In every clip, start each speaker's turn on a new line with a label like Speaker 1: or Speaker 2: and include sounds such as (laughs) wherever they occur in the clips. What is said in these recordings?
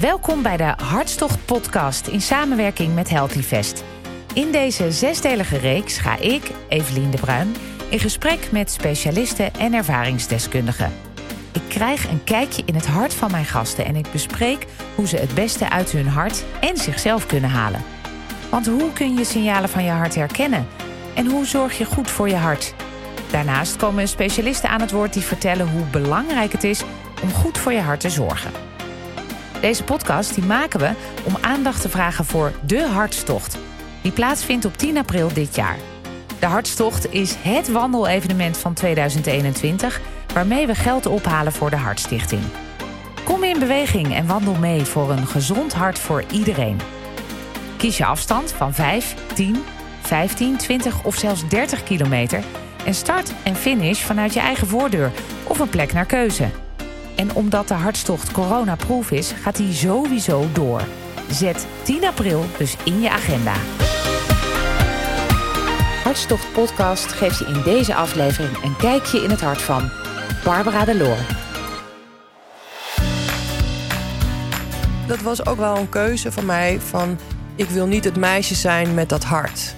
Speaker 1: Welkom bij de Hartstocht podcast in samenwerking met Healthyvest. In deze zesdelige reeks ga ik, Evelien de Bruin, in gesprek met specialisten en ervaringsdeskundigen. Ik krijg een kijkje in het hart van mijn gasten en ik bespreek hoe ze het beste uit hun hart en zichzelf kunnen halen. Want hoe kun je signalen van je hart herkennen? En hoe zorg je goed voor je hart? Daarnaast komen specialisten aan het woord die vertellen hoe belangrijk het is om goed voor je hart te zorgen. Deze podcast die maken we om aandacht te vragen voor de Hartstocht. Die plaatsvindt op 10 april dit jaar. De Hartstocht is het wandelevenement van 2021... waarmee we geld ophalen voor de Hartstichting. Kom in beweging en wandel mee voor een gezond hart voor iedereen. Kies je afstand van 5, 10, 15, 20 of zelfs 30 kilometer... en start en finish vanuit je eigen voordeur of een plek naar keuze... En omdat de hartstocht coronaproof is, gaat hij sowieso door. Zet 10 april dus in je agenda. Hartstocht podcast geeft je in deze aflevering een kijkje in het hart van Barbara de Loor.
Speaker 2: Dat was ook wel een keuze van mij van ik wil niet het meisje zijn met dat hart.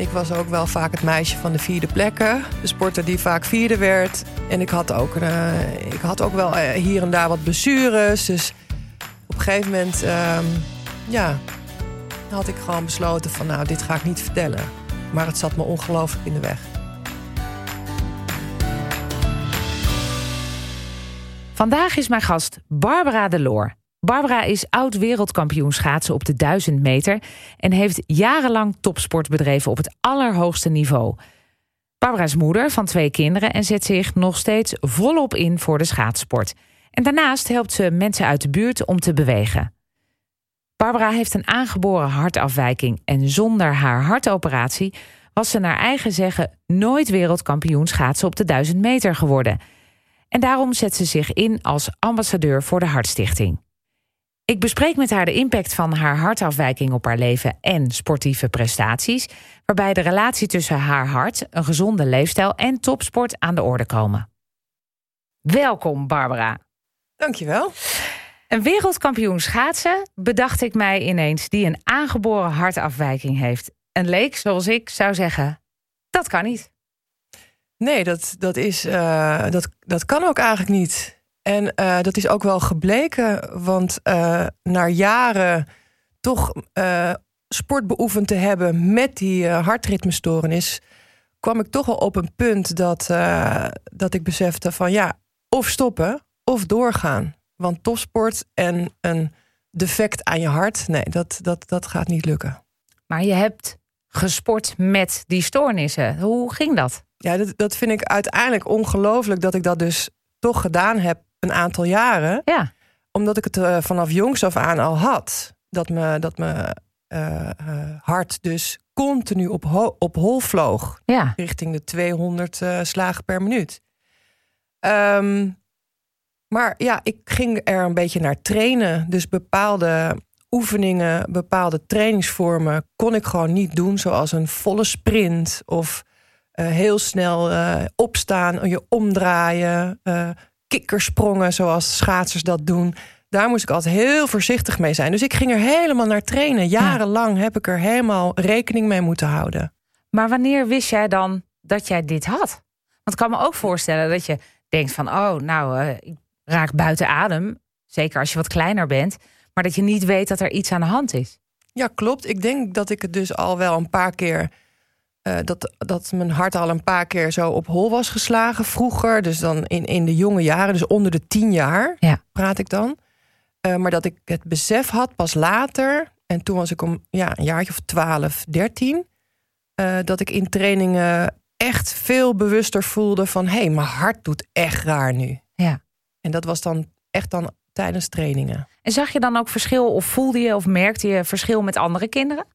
Speaker 2: Ik was ook wel vaak het meisje van de vierde plekken. De sporter die vaak vierde werd. En ik had ook, uh, ik had ook wel uh, hier en daar wat blessures. Dus op een gegeven moment um, ja, had ik gewoon besloten van nou, dit ga ik niet vertellen. Maar het zat me ongelooflijk in de weg.
Speaker 1: Vandaag is mijn gast Barbara de Loor. Barbara is oud wereldkampioen schaatsen op de 1000 meter en heeft jarenlang topsport bedreven op het allerhoogste niveau. Barbara is moeder van twee kinderen en zet zich nog steeds volop in voor de schaatsport. En daarnaast helpt ze mensen uit de buurt om te bewegen. Barbara heeft een aangeboren hartafwijking en zonder haar hartoperatie was ze naar eigen zeggen nooit wereldkampioen schaatsen op de 1000 meter geworden. En daarom zet ze zich in als ambassadeur voor de Hartstichting. Ik bespreek met haar de impact van haar hartafwijking op haar leven en sportieve prestaties, waarbij de relatie tussen haar hart, een gezonde leefstijl en topsport aan de orde komen. Welkom, Barbara.
Speaker 2: Dankjewel.
Speaker 1: Een wereldkampioen schaatsen bedacht ik mij ineens die een aangeboren hartafwijking heeft. Een leek, zoals ik, zou zeggen: dat kan niet.
Speaker 2: Nee, dat, dat, is, uh, dat, dat kan ook eigenlijk niet. En uh, dat is ook wel gebleken, want uh, na jaren toch uh, sport beoefend te hebben met die hartritmestoornis, kwam ik toch al op een punt dat, dat ik besefte van ja, of stoppen of doorgaan. Want topsport en een defect aan je hart, nee, dat, dat, dat gaat niet lukken.
Speaker 1: Maar je hebt gesport met die stoornissen. Hoe ging dat?
Speaker 2: Ja, dat, dat vind ik uiteindelijk ongelooflijk dat ik dat dus toch gedaan heb een aantal jaren.
Speaker 1: Ja.
Speaker 2: Omdat ik het uh, vanaf jongs af aan al had. Dat me, dat me uh, uh, hart dus continu op, ho op hol vloog.
Speaker 1: Ja.
Speaker 2: Richting de 200 slagen per minuut. Um, maar ja, ik ging er een beetje naar trainen. Dus bepaalde oefeningen, bepaalde trainingsvormen kon ik gewoon niet doen. Zoals een volle sprint of heel snel opstaan, je omdraaien kikkersprongen zoals schaatsers dat doen. Daar moest ik altijd heel voorzichtig mee zijn. Dus ik ging er helemaal naar trainen. Jarenlang heb ik er helemaal rekening mee moeten houden.
Speaker 1: Maar wanneer wist jij dan dat jij dit had? Want ik kan me ook voorstellen dat je denkt van... oh, nou, uh, ik raak buiten adem. Zeker als je wat kleiner bent. Maar dat je niet weet dat er iets aan de hand is.
Speaker 2: Ja, klopt. Ik denk dat ik het dus al wel een paar keer uh, dat, dat mijn hart al een paar keer zo op hol was geslagen vroeger. Dus dan in, in de jonge jaren, dus onder de tien jaar
Speaker 1: ja.
Speaker 2: praat ik dan. Uh, maar dat ik het besef had pas later. En toen was ik om ja, een jaartje of 12, 13. Uh, dat ik in trainingen echt veel bewuster voelde van... hé, hey, mijn hart doet echt raar nu.
Speaker 1: Ja.
Speaker 2: En dat was dan echt dan tijdens trainingen.
Speaker 1: En zag je dan ook verschil of voelde je of merkte je verschil met andere kinderen?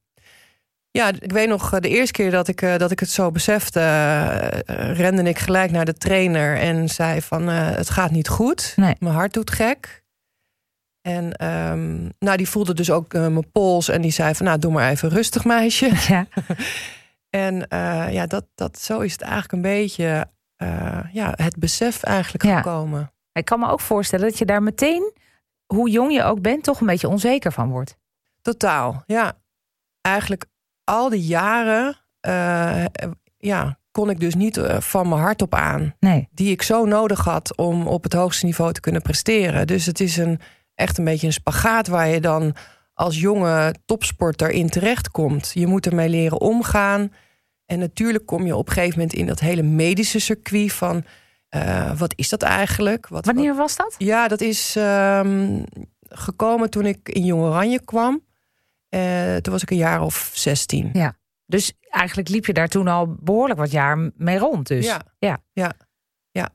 Speaker 2: Ja, ik weet nog de eerste keer dat ik, dat ik het zo besefte, uh, rende ik gelijk naar de trainer en zei van uh, het gaat niet goed.
Speaker 1: Nee.
Speaker 2: Mijn hart doet gek. En um, nou, die voelde dus ook uh, mijn pols en die zei van nou, doe maar even rustig meisje. (laughs)
Speaker 1: Ja. (laughs)
Speaker 2: en ja, dat, dat, zo is het eigenlijk een beetje ja, het besef eigenlijk
Speaker 1: ja.
Speaker 2: gekomen.
Speaker 1: Ik kan me ook voorstellen dat je daar meteen hoe jong je ook bent, toch een beetje onzeker van wordt.
Speaker 2: Totaal, ja. Eigenlijk al die jaren uh, ja, kon ik dus niet eh, van mijn hart op aan.
Speaker 1: Nee.
Speaker 2: Die ik zo nodig had om op het hoogste niveau te kunnen presteren. Dus het is een, echt een beetje een spagaat waar je dan als jonge topsporter in terechtkomt. Je moet ermee leren omgaan. En natuurlijk kom je op een gegeven moment in dat hele medische circuit van... Uh, wat is dat eigenlijk? Wat,
Speaker 1: Wanneer was dat?
Speaker 2: Ja, dat is um, gekomen toen ik in Jong Oranje kwam. Uh, toen was ik een jaar of 16.
Speaker 1: Ja. Dus eigenlijk liep je daar toen al behoorlijk wat jaar mee rond. Dus.
Speaker 2: Ja,
Speaker 1: ja,
Speaker 2: ja. Ja,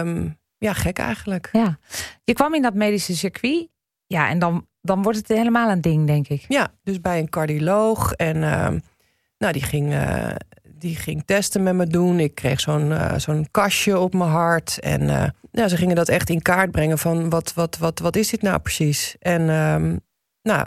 Speaker 2: um, ja gek eigenlijk.
Speaker 1: Ja. Je kwam in dat medische circuit. Ja, en dan, dan wordt het helemaal een ding, denk ik.
Speaker 2: Ja, dus bij een cardioloog. En uh, nou, die ging, uh, die ging testen met me doen. Ik kreeg zo'n uh, zo'n kastje op mijn hart. En uh, nou, ze gingen dat echt in kaart brengen van wat, wat, wat, wat is dit nou precies? En um, nou,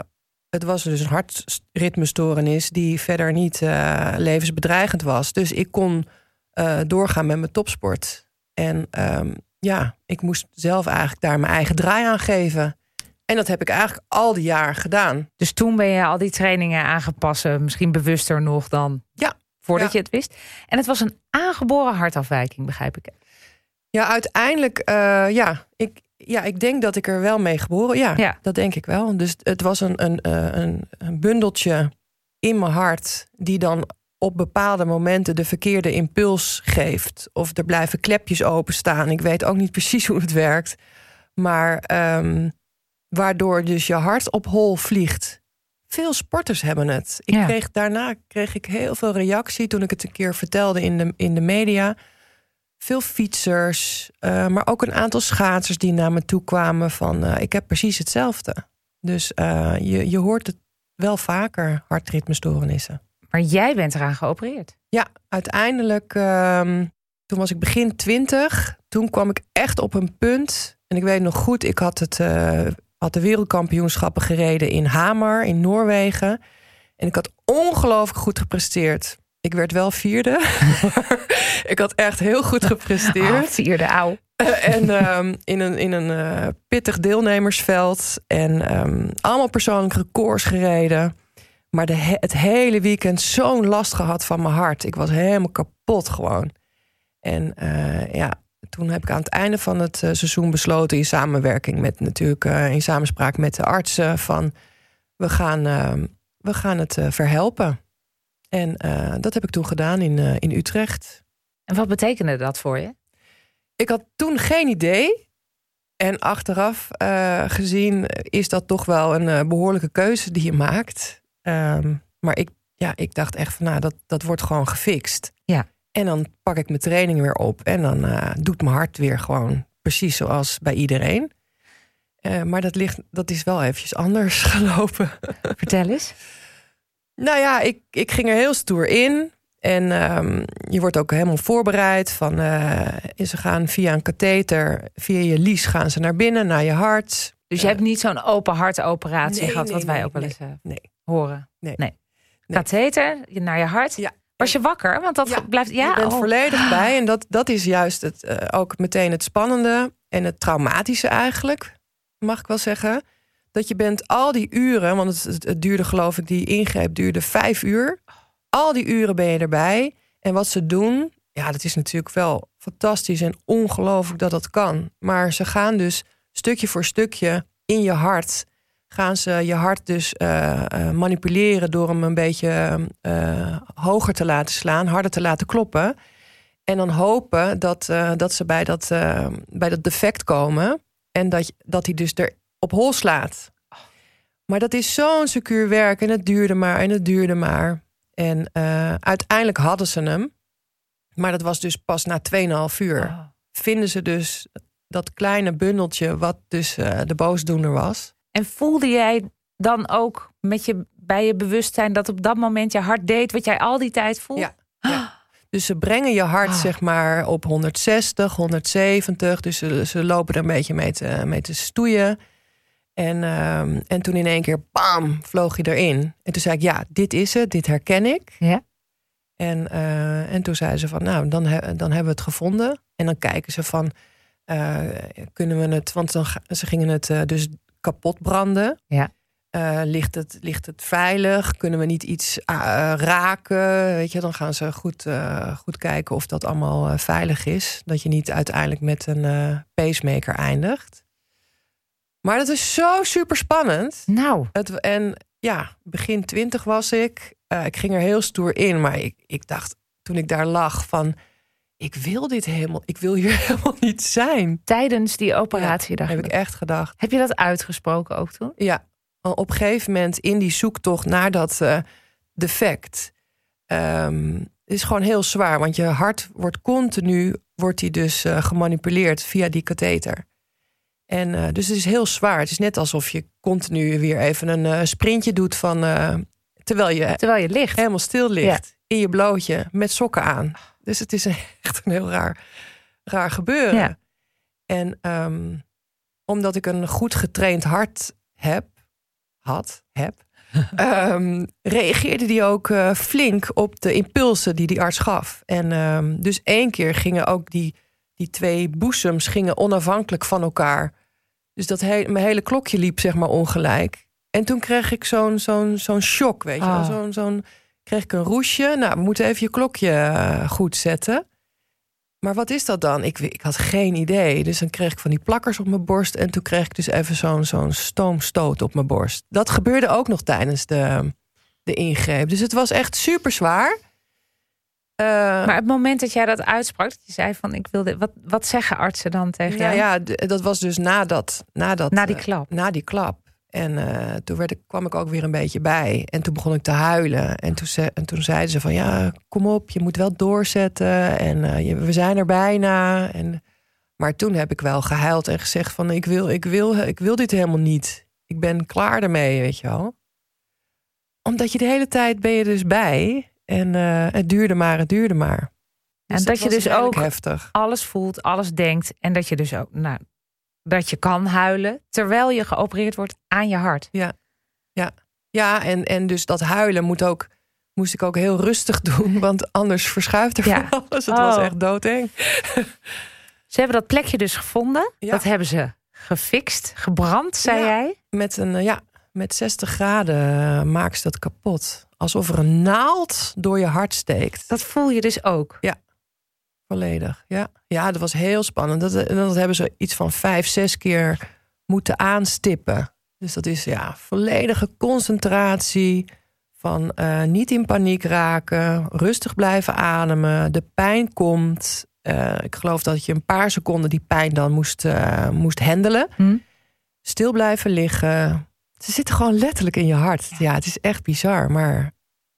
Speaker 2: het was dus een hartritmestoornis die verder niet uh, levensbedreigend was. Dus ik kon uh, doorgaan met mijn topsport. En um, ja, ik moest zelf eigenlijk daar mijn eigen draai aan geven. En dat heb ik eigenlijk al die jaar gedaan.
Speaker 1: Dus toen ben je al die trainingen aangepast, misschien bewuster nog dan
Speaker 2: ja,
Speaker 1: voordat
Speaker 2: ja.
Speaker 1: je het wist. En het was een aangeboren hartafwijking, begrijp ik.
Speaker 2: Ja, uiteindelijk, uh, ja, ik, ja, ik denk dat ik er wel mee geboren. Ja,
Speaker 1: ja.
Speaker 2: dat denk ik wel. Dus het was een, een, een, een bundeltje in mijn hart die dan op bepaalde momenten de verkeerde impuls geeft. Of er blijven klepjes openstaan. Ik weet ook niet precies hoe het werkt. Maar um, waardoor dus je hart op hol vliegt. Veel sporters hebben het. Ik
Speaker 1: Ja.
Speaker 2: kreeg, daarna kreeg ik heel veel reactie toen ik het een keer vertelde in de, in de media. Veel fietsers, uh, maar ook een aantal schaatsers die naar me toe kwamen van uh, ik heb precies hetzelfde. Dus uh, je, je hoort het wel vaker, hartritmestoornissen.
Speaker 1: Maar jij bent eraan geopereerd.
Speaker 2: Ja, uiteindelijk, um, toen was ik begin twintig. Toen kwam ik echt op een punt. En ik weet nog goed, ik had, het, had de wereldkampioenschappen gereden in Hamar in Noorwegen. En ik had ongelooflijk goed gepresteerd. Ik werd wel vierde. (laughs) ik had echt heel goed gepresteerd.
Speaker 1: Oh, vierde, auw.
Speaker 2: en um, in een, in een uh, pittig deelnemersveld. En um, allemaal persoonlijke records gereden. Maar de, het hele weekend zo'n last gehad van mijn hart. Ik was helemaal kapot gewoon. En uh, ja, toen heb ik aan het einde van het seizoen besloten... in samenwerking met natuurlijk, in samenspraak met de artsen... van we gaan, we gaan het verhelpen. En dat heb ik toen gedaan in, in Utrecht.
Speaker 1: En wat betekende dat voor je?
Speaker 2: Ik had toen geen idee. En achteraf gezien is dat toch wel een behoorlijke keuze die je maakt... Um, maar ik, ja, ik dacht echt van, nou, dat, dat wordt gewoon gefixt.
Speaker 1: Ja.
Speaker 2: En dan pak ik mijn training weer op. En dan uh, doet mijn hart weer gewoon precies zoals bij iedereen. Maar dat, ligt, dat is wel eventjes anders (laughs) gelopen.
Speaker 1: Vertel eens.
Speaker 2: nou ja, ik, ik ging er heel stoer in. En um, je wordt ook helemaal voorbereid. Van, uh, ze gaan via een katheter, via je lies gaan ze naar binnen, naar je hart.
Speaker 1: Dus je hebt niet zo'n open hartoperatie
Speaker 2: nee,
Speaker 1: gehad,
Speaker 2: nee,
Speaker 1: wat wij ook wel eens
Speaker 2: nee.
Speaker 1: horen.
Speaker 2: Nee.
Speaker 1: nee. Katheter naar je hart.
Speaker 2: Ja.
Speaker 1: Was je wakker? Want dat
Speaker 2: ja,
Speaker 1: blijft. Ja,
Speaker 2: je bent
Speaker 1: oh.
Speaker 2: volledig (gasps) bij. En dat, dat is juist het, uh, ook meteen het spannende en het traumatische eigenlijk, mag ik wel zeggen. Dat je bent al die uren, want het, het duurde geloof ik, die ingreep duurde vijf uur. Al die uren ben je erbij. En wat ze doen, ja, dat is natuurlijk wel fantastisch en ongelooflijk dat dat kan. Maar ze gaan dus stukje voor stukje in je hart gaan ze je hart dus uh, uh, manipuleren door hem een beetje uh, hoger te laten slaan, harder te laten kloppen. En dan hopen dat, dat ze bij dat, bij dat defect komen en dat, dat hij dus er op hol slaat. Maar dat is zo'n secuur werk en het duurde maar en het duurde maar. En uiteindelijk hadden ze hem. Maar dat was dus pas na 2,5 uur.
Speaker 1: Oh.
Speaker 2: Vinden ze dus dat kleine bundeltje wat dus de boosdoener was.
Speaker 1: En voelde jij dan ook met je, bij je bewustzijn dat op dat moment je hart deed wat jij al die tijd voelde?
Speaker 2: Ja. ja. Dus ze brengen je hart
Speaker 1: Ah.
Speaker 2: zeg maar op 160, 170. Dus ze, ze lopen er een beetje mee te, mee te stoeien. En, um, en toen in één keer, bam, vloog je erin. En toen zei ik, ja, dit is het, dit herken ik.
Speaker 1: Ja.
Speaker 2: En, uh, en toen zei ze van, nou, dan, he, dan hebben we het gevonden. En dan kijken ze van, eh, kunnen we het, want dan, ze gingen het uh, dus kapot branden.
Speaker 1: Ja.
Speaker 2: Ligt, het, ligt het veilig? Kunnen we niet iets raken? Weet je, dan gaan ze goed, goed kijken of dat allemaal veilig is. Dat je niet uiteindelijk met een pacemaker eindigt. Maar dat is zo super spannend.
Speaker 1: Nou.
Speaker 2: Het, en ja, begin twintig was ik. ik ging er heel stoer in, maar ik, ik dacht toen ik daar lag van ik wil dit helemaal, ik wil hier (laughs) helemaal niet zijn.
Speaker 1: Tijdens die operatie
Speaker 2: ja, heb ik echt gedacht.
Speaker 1: Heb je dat uitgesproken ook toen?
Speaker 2: Ja, op een gegeven moment in die zoektocht naar dat uh, defect. Um, is gewoon heel zwaar, want je hart wordt continu, wordt die dus uh, gemanipuleerd via die katheter. En uh, dus het is heel zwaar. Het is net alsof je continu weer even een sprintje doet van terwijl je,
Speaker 1: terwijl je ligt.
Speaker 2: helemaal stil ligt in je blootje met sokken aan. Dus het is (laughs) echt een heel raar, raar gebeuren.
Speaker 1: Ja.
Speaker 2: En ehm, omdat ik een goed getraind hart heb, had, heb, um, (laughs) reageerde die ook flink op de impulsen die die arts gaf. En um, dus één keer gingen ook die, die twee boezems gingen onafhankelijk van elkaar. Dus dat he mijn hele klokje liep zeg maar ongelijk. En toen kreeg ik zo'n zo'n zo'n shock, weet je wel.
Speaker 1: Oh.
Speaker 2: Zo'n zo'n kreeg ik een roesje. Nou, we moeten even je klokje uh, goed zetten. Maar wat is dat dan? Ik, ik had geen idee. Dus dan kreeg ik van die plakkers op mijn borst. En toen kreeg ik dus even zo'n zo'n stoomstoot op mijn borst. Dat gebeurde ook nog tijdens de, de ingreep. Dus het was echt super zwaar. Uh,
Speaker 1: maar het moment dat jij dat uitsprak, dat je zei van ik wilde. Wat, wat zeggen artsen dan tegen jou?
Speaker 2: Ja, dat was dus nadat. nadat
Speaker 1: na die klap.
Speaker 2: Uh, na die klap. En uh, toen werd ik, kwam ik ook weer een beetje bij. En toen begon ik te huilen. En toen, ze, en toen zeiden ze van ja, kom op, je moet wel doorzetten. En je, we zijn er bijna. En, maar toen heb ik wel gehuild en gezegd van ik wil, ik, wil, ik wil dit helemaal niet. Ik ben klaar ermee, weet je wel. Omdat je de hele tijd ben je dus bij. En uh, het duurde maar, het duurde maar.
Speaker 1: Dus en dat, dat je dus ook
Speaker 2: heftig.
Speaker 1: alles voelt, alles denkt. En dat je dus ook, nou, dat je kan huilen terwijl je geopereerd wordt aan je hart.
Speaker 2: Ja, ja. ja en, en dus dat huilen moet ook, moest ik ook heel rustig (laughs) doen, want anders verschuift er
Speaker 1: Ja.
Speaker 2: van alles. Het was
Speaker 1: Oh.
Speaker 2: echt doodeng.
Speaker 1: Ze hebben dat plekje dus gevonden.
Speaker 2: Ja.
Speaker 1: Dat hebben ze gefixt, gebrand, zei
Speaker 2: Ja.
Speaker 1: jij.
Speaker 2: Met, een, eh, ja, met 60 graden eh, maakt ze dat kapot. Alsof er een naald door je hart steekt.
Speaker 1: Dat voel je dus ook.
Speaker 2: Volledig, ja. Ja, dat was heel spannend. Dat, eh, dat hebben ze iets van vijf, zes keer moeten aanstippen. Dus dat is ja, volledige concentratie van eh, niet in paniek raken, rustig blijven ademen. De pijn komt. Ik geloof dat je een paar seconden die pijn dan moest, moest handelen.
Speaker 1: Hm?
Speaker 2: Stil blijven liggen. Ze zitten gewoon letterlijk in je hart. Ja, het is echt bizar, maar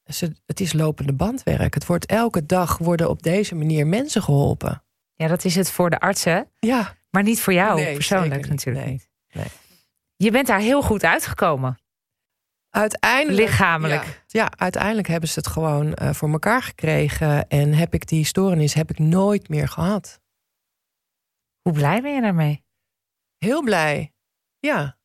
Speaker 2: ze, het is lopende bandwerk. Het wordt elke dag worden op deze manier mensen geholpen.
Speaker 1: Ja, dat is het voor de artsen.
Speaker 2: Ja,
Speaker 1: Maar niet voor jou
Speaker 2: Nee,
Speaker 1: persoonlijk natuurlijk
Speaker 2: Nee.
Speaker 1: niet.
Speaker 2: Nee.
Speaker 1: Je bent daar heel goed uitgekomen.
Speaker 2: uiteindelijk.
Speaker 1: Lichamelijk.
Speaker 2: Ja, ja, uiteindelijk hebben ze het gewoon eh, voor elkaar gekregen. En heb ik die stoornis heb ik nooit meer gehad.
Speaker 1: Hoe blij ben je daarmee?
Speaker 2: Heel blij. Ja,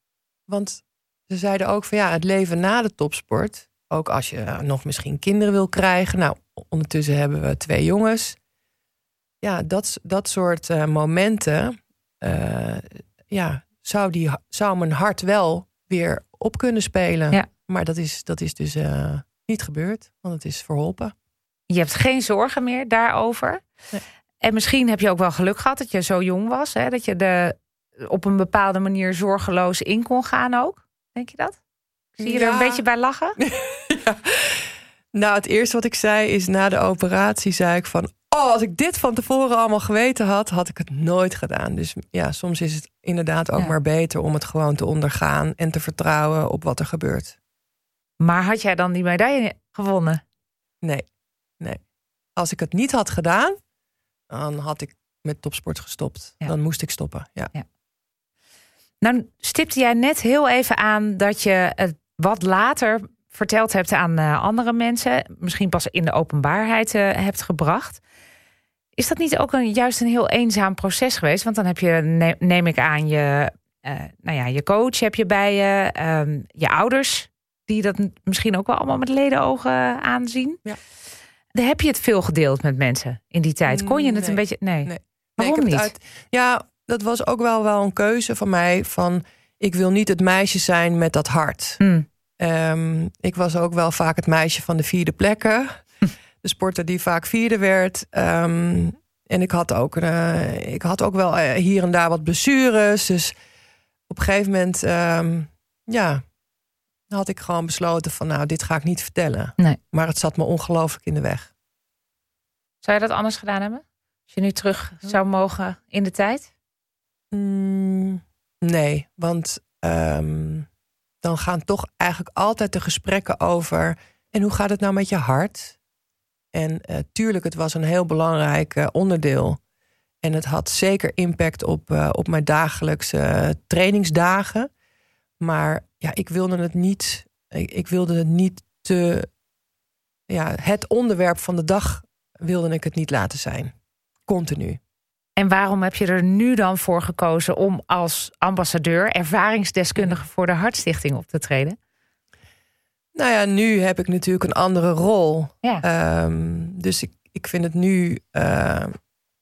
Speaker 2: want ze zeiden ook van ja, het leven na de topsport. Ook als je nog misschien kinderen wil krijgen. Nou, ondertussen hebben we twee jongens. Ja, dat, dat soort eh, momenten. eh, ja, zou, die, zou mijn hart wel weer op kunnen spelen.
Speaker 1: Ja.
Speaker 2: Maar dat is, dat is dus eh, niet gebeurd, want het is verholpen.
Speaker 1: Je hebt geen zorgen meer daarover.
Speaker 2: Nee.
Speaker 1: En misschien heb je ook wel geluk gehad dat je zo jong was. Hè? Dat je er op een bepaalde manier zorgeloos in kon gaan ook. Denk je dat? Zie je er
Speaker 2: Ja.
Speaker 1: een beetje bij lachen? (laughs)
Speaker 2: ja. Nou, het eerste wat ik zei is na de operatie zei ik van... oh, als ik dit van tevoren allemaal geweten had, had ik het nooit gedaan. Dus ja, soms is het inderdaad ook
Speaker 1: Ja.
Speaker 2: maar beter om het gewoon te ondergaan... en te vertrouwen op wat er gebeurt.
Speaker 1: Maar had jij dan die medaille gewonnen?
Speaker 2: Nee, nee. Als ik het niet had gedaan, dan had ik met topsport gestopt.
Speaker 1: Ja.
Speaker 2: Dan moest ik stoppen, ja.
Speaker 1: Nou stipte jij net heel even aan dat je het wat later verteld hebt aan eh, andere mensen. Misschien pas in de openbaarheid eh, hebt gebracht. Is dat niet ook een, juist een heel eenzaam proces geweest? Want dan heb je, ne- neem ik aan, je, eh, nou ja, je coach heb je bij je. ehm, je ouders, die dat misschien ook wel allemaal met ledenogen aanzien.
Speaker 2: Ja.
Speaker 1: Dan heb je het veel gedeeld met mensen in die tijd. Kon je het
Speaker 2: Nee.
Speaker 1: een beetje... Nee.
Speaker 2: Nee.
Speaker 1: Waarom niet?
Speaker 2: het uit- ja, dat was ook wel, wel een keuze van mij. Van ik wil niet het meisje zijn met dat hart.
Speaker 1: Mm.
Speaker 2: Ehm, ik was ook wel vaak het meisje van de vierde plekken. (laughs) De sporter die vaak vierde werd. Ehm, en ik had, ook, eh, ik had ook wel eh, hier en daar wat blessures. Dus op een gegeven moment, ehm, ja, had ik gewoon besloten van nou, dit ga ik niet vertellen.
Speaker 1: Nee.
Speaker 2: Maar het zat me ongelooflijk in de weg.
Speaker 1: Zou je dat anders gedaan hebben? Als je nu terug zou mogen in de tijd?
Speaker 2: Mm, nee, want ehm, dan gaan toch eigenlijk altijd de gesprekken over. En hoe gaat het nou met je hart? En uh, tuurlijk, het was een heel belangrijk uh, onderdeel. En het had zeker impact op, uh, op mijn dagelijkse trainingsdagen. Maar ja, ik wilde het niet. Ik, ik wilde het niet te. Ja, het onderwerp van de dag wilde ik het niet laten zijn. Continu.
Speaker 1: En waarom heb je er nu dan voor gekozen om als ambassadeur, ervaringsdeskundige voor de Hartstichting op te treden?
Speaker 2: Nou ja, nu heb ik natuurlijk een andere rol.
Speaker 1: Ja.
Speaker 2: Um, dus ik, ik vind het nu, uh,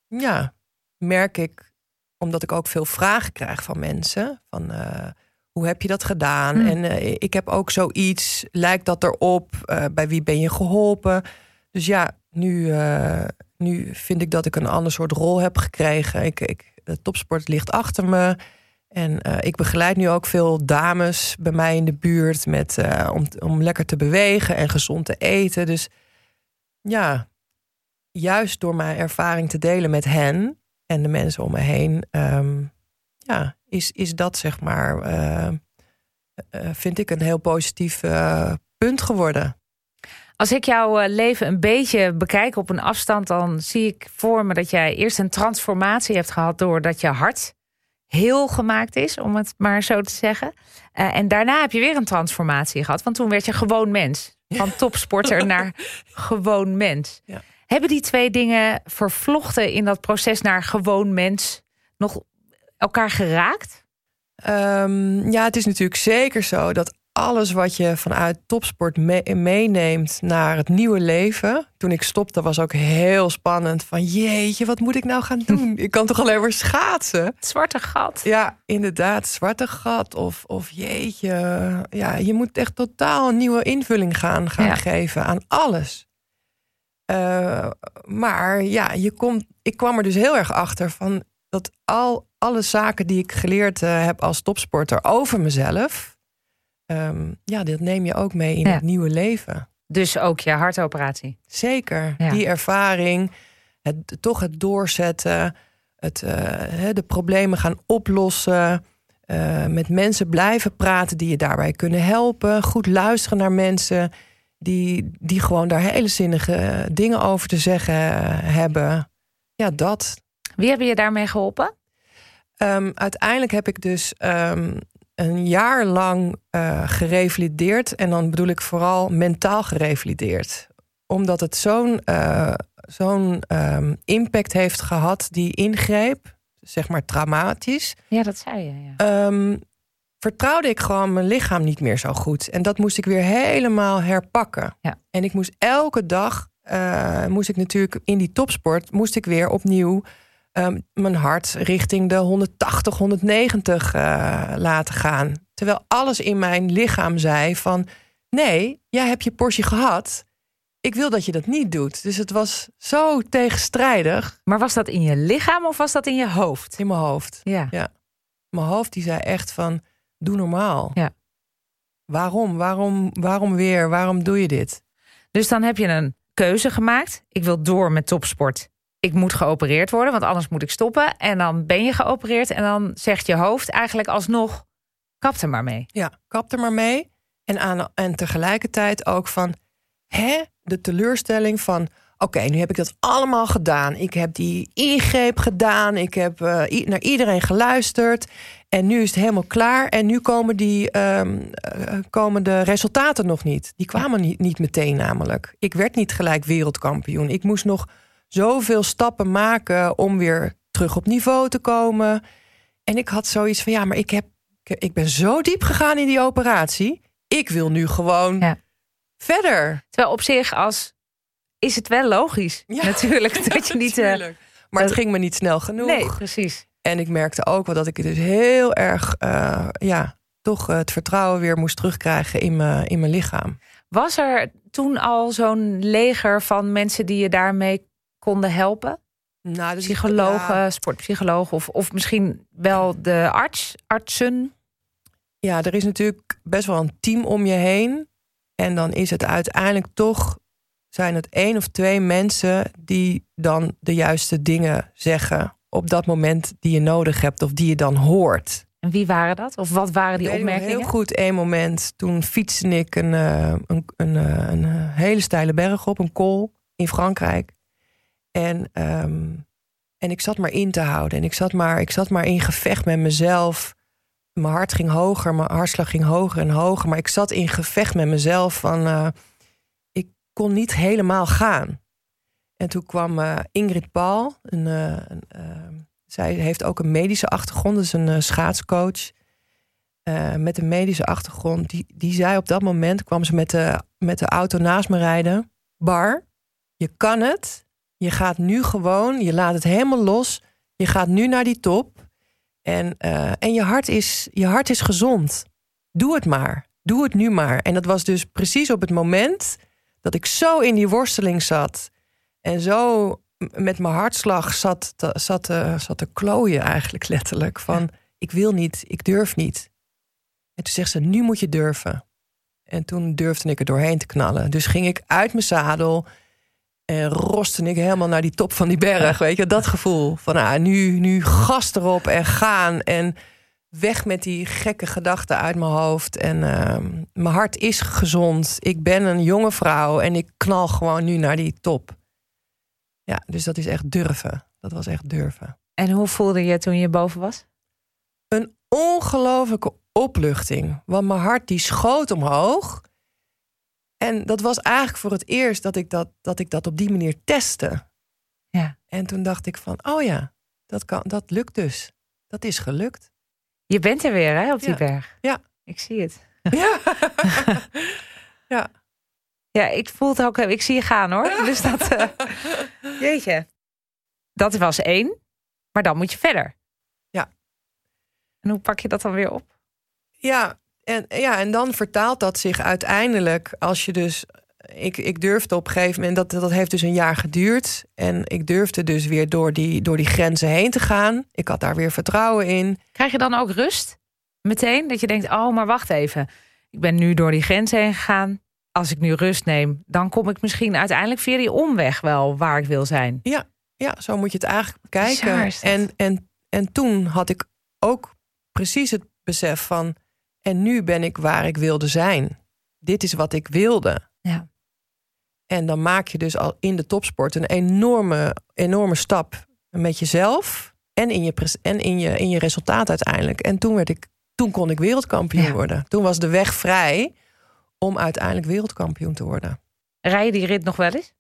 Speaker 2: ja, merk ik, omdat ik ook veel vragen krijg van mensen. Van uh, hoe heb je dat gedaan?
Speaker 1: Hmm.
Speaker 2: En uh, ik heb ook zoiets, lijkt dat erop? bij wie ben je geholpen? Dus ja, nu, nu vind ik dat ik een ander soort rol heb gekregen. Ik, ik, de topsport ligt achter me. En uh, ik begeleid nu ook veel dames bij mij in de buurt met, uh, om, om lekker te bewegen en gezond te eten. Dus ja, juist door mijn ervaring te delen met hen en de mensen om me heen, um, ja, is, is dat zeg maar, uh, vind ik een heel positief punt geworden.
Speaker 1: Als ik jouw leven een beetje bekijk op een afstand, dan zie ik voor me dat jij eerst een transformatie hebt gehad doordat je hart heel gemaakt is, om het maar zo te zeggen. Uh, en daarna heb je weer een transformatie gehad, want toen werd je gewoon mens. Van topsporter (laughs) naar gewoon mens.
Speaker 2: Ja.
Speaker 1: Hebben die twee dingen vervlochten in dat proces naar gewoon mens nog elkaar geraakt?
Speaker 2: Um, ja, het is natuurlijk zeker zo dat alles wat je vanuit topsport me meeneemt naar het nieuwe leven. Toen ik stopte was ook heel spannend. Van jeetje, wat moet ik nou gaan doen? (laughs) Ik kan toch alleen maar schaatsen?
Speaker 1: Het zwarte gat.
Speaker 2: Ja, inderdaad, zwarte gat. Of, of jeetje, ja, je moet echt totaal een nieuwe invulling gaan, gaan
Speaker 1: Ja.
Speaker 2: geven aan alles. Uh, maar ja, je komt, ik kwam er dus heel erg achter van dat al alle zaken die ik geleerd uh, heb als topsporter over mezelf, um, ja, dat neem je ook mee in
Speaker 1: Ja.
Speaker 2: het nieuwe leven.
Speaker 1: Dus ook je hartoperatie.
Speaker 2: Zeker,
Speaker 1: Ja.
Speaker 2: die ervaring, het, toch het doorzetten, het, uh, hè, de problemen gaan oplossen, uh, met mensen blijven praten die je daarbij kunnen helpen, goed luisteren naar mensen die, die gewoon daar hele zinnige dingen over te zeggen hebben. Ja, dat.
Speaker 1: Wie hebben je daarmee geholpen?
Speaker 2: Um, uiteindelijk heb ik dus um, een jaar lang uh, gerevalideerd. En dan bedoel ik vooral mentaal gerevalideerd. Omdat het zo'n uh, zo'n um, impact heeft gehad, die ingreep, zeg maar traumatisch.
Speaker 1: Ja, dat zei je. Ja.
Speaker 2: Um, vertrouwde ik gewoon mijn lichaam niet meer zo goed. En dat moest ik weer helemaal herpakken.
Speaker 1: Ja.
Speaker 2: En ik moest elke dag, uh, moest ik natuurlijk in die topsport, moest ik weer opnieuw um, mijn hart richting de 180, 190 uh, laten gaan. Terwijl alles in mijn lichaam zei van, nee, jij hebt je portie gehad. Ik wil dat je dat niet doet. Dus het was zo tegenstrijdig.
Speaker 1: Maar was dat in je lichaam of was dat in je hoofd?
Speaker 2: In mijn hoofd.
Speaker 1: Ja.
Speaker 2: ja. Mijn hoofd die zei echt van, doe normaal.
Speaker 1: Ja.
Speaker 2: Waarom? Waarom? Waarom weer? Waarom doe je dit?
Speaker 1: Dus dan heb je een keuze gemaakt. Ik wil door met topsport. Ik moet geopereerd worden, want anders moet ik stoppen. En dan ben je geopereerd en dan zegt je hoofd eigenlijk alsnog... kap er maar mee.
Speaker 2: Ja, kap er maar mee. En, aan, en tegelijkertijd ook van... hè, de teleurstelling van... oké, nu heb ik dat allemaal gedaan. Ik heb die ingreep gedaan. Ik heb uh, naar iedereen geluisterd. En nu is het helemaal klaar. En nu komen, die, um, uh, komen de resultaten nog niet. Die kwamen niet, niet meteen namelijk. Ik werd niet gelijk wereldkampioen. Ik moest nog zoveel stappen maken om weer terug op niveau te komen. En ik had zoiets van, ja, maar ik, heb, ik ben zo diep gegaan in die operatie. Ik wil nu gewoon
Speaker 1: ja.
Speaker 2: verder.
Speaker 1: Terwijl op zich als is het wel logisch
Speaker 2: Ja. (laughs)
Speaker 1: natuurlijk (laughs) dat je niet... Uh,
Speaker 2: maar het ging me niet snel genoeg.
Speaker 1: Nee, precies.
Speaker 2: En ik merkte ook wel dat ik dus heel erg, uh, ja, toch het vertrouwen weer moest terugkrijgen in mijn, in mijn lichaam.
Speaker 1: Was er toen al zo'n leger van mensen die je daarmee konden helpen? Nou, dus Psychologen, ja. sportpsychologen of, of misschien wel de arts, artsen?
Speaker 2: Ja, er is natuurlijk best wel een team om je heen. En dan is het uiteindelijk toch, zijn het één of twee mensen die dan de juiste dingen zeggen op dat moment die je nodig hebt of die je dan hoort.
Speaker 1: En wie waren dat? Of wat waren die opmerkingen?
Speaker 2: Heel goed, één moment. Toen fietste ik een, eh, een, een, eh, een, hele steile berg op, een kool in Frankrijk. En, ehm, en ik zat maar in te houden. En ik zat, maar, ik zat maar in gevecht met mezelf. Mijn hart ging hoger, mijn hartslag ging hoger en hoger. Maar ik zat in gevecht met mezelf van... Uh, ik kon niet helemaal gaan. En toen kwam uh, Ingrid Paul. Een, uh, een, zij heeft ook een medische achtergrond. Dus een schaatscoach. met een medische achtergrond. Die, die zei op dat moment... kwam ze met de, met de auto naast me rijden. Bar, je kan het. Je gaat nu gewoon, je laat het helemaal los. Je gaat nu naar die top. En, uh, en je, hart is, je hart is gezond. Doe het maar. Doe het nu maar. En dat was dus precies op het moment dat ik zo in die worsteling zat. En zo met mijn hartslag zat, zat, uh, zat te klooien eigenlijk letterlijk. Van ik wil niet, ik durf niet. En toen zegt ze, nu moet je durven. En toen durfde ik er doorheen te knallen. Dus ging ik uit mijn zadel en roste ik helemaal naar die top van die berg. Weet je, dat gevoel van ah, nu, nu gas erop en gaan. En weg met die gekke gedachten uit mijn hoofd. En uh, mijn hart is gezond. Ik ben een jonge vrouw en ik knal gewoon nu naar die top. Ja, dus dat is echt durven. Dat was echt durven.
Speaker 1: En hoe voelde je toen je boven was?
Speaker 2: Een ongelofelijke opluchting. Want mijn hart die schoot omhoog. En dat was eigenlijk voor het eerst dat ik dat, dat, ik dat op die manier testte.
Speaker 1: Ja.
Speaker 2: En toen dacht ik van, oh ja, dat, kan, dat lukt dus. Dat is gelukt.
Speaker 1: Je bent er weer hè, op die
Speaker 2: ja.
Speaker 1: berg.
Speaker 2: Ja.
Speaker 1: Ik zie het.
Speaker 2: Ja. (laughs) ja.
Speaker 1: Ja, ik voel het ook. Ik zie je gaan hoor. Dus dat. Uh, (laughs) jeetje. Dat was één. Maar dan moet je verder.
Speaker 2: Ja.
Speaker 1: En hoe pak je dat dan weer op?
Speaker 2: Ja, en, ja, en dan vertaalt dat zich uiteindelijk als je dus. Ik, ik durfde op een gegeven moment, dat, dat heeft dus een jaar geduurd. En ik durfde dus weer door die, door die grenzen heen te gaan. Ik had daar weer vertrouwen in.
Speaker 1: Krijg je dan ook rust? Meteen dat je denkt: oh, maar wacht even. Ik ben nu door die grenzen heen gegaan. Als ik nu rust neem, dan kom ik misschien uiteindelijk via die omweg wel waar ik wil zijn.
Speaker 2: Ja, ja zo moet je het eigenlijk bekijken. En, en, en toen had ik ook precies het besef van en nu ben ik waar ik wilde zijn. Dit is wat ik wilde.
Speaker 1: Ja.
Speaker 2: En dan maak je dus al in de topsport een enorme, enorme stap met jezelf en in je, en in je, in je resultaat uiteindelijk. En toen, werd ik, toen kon ik wereldkampioen worden. Toen was de weg vrij om uiteindelijk wereldkampioen te worden.
Speaker 1: Rij je die rit nog wel eens?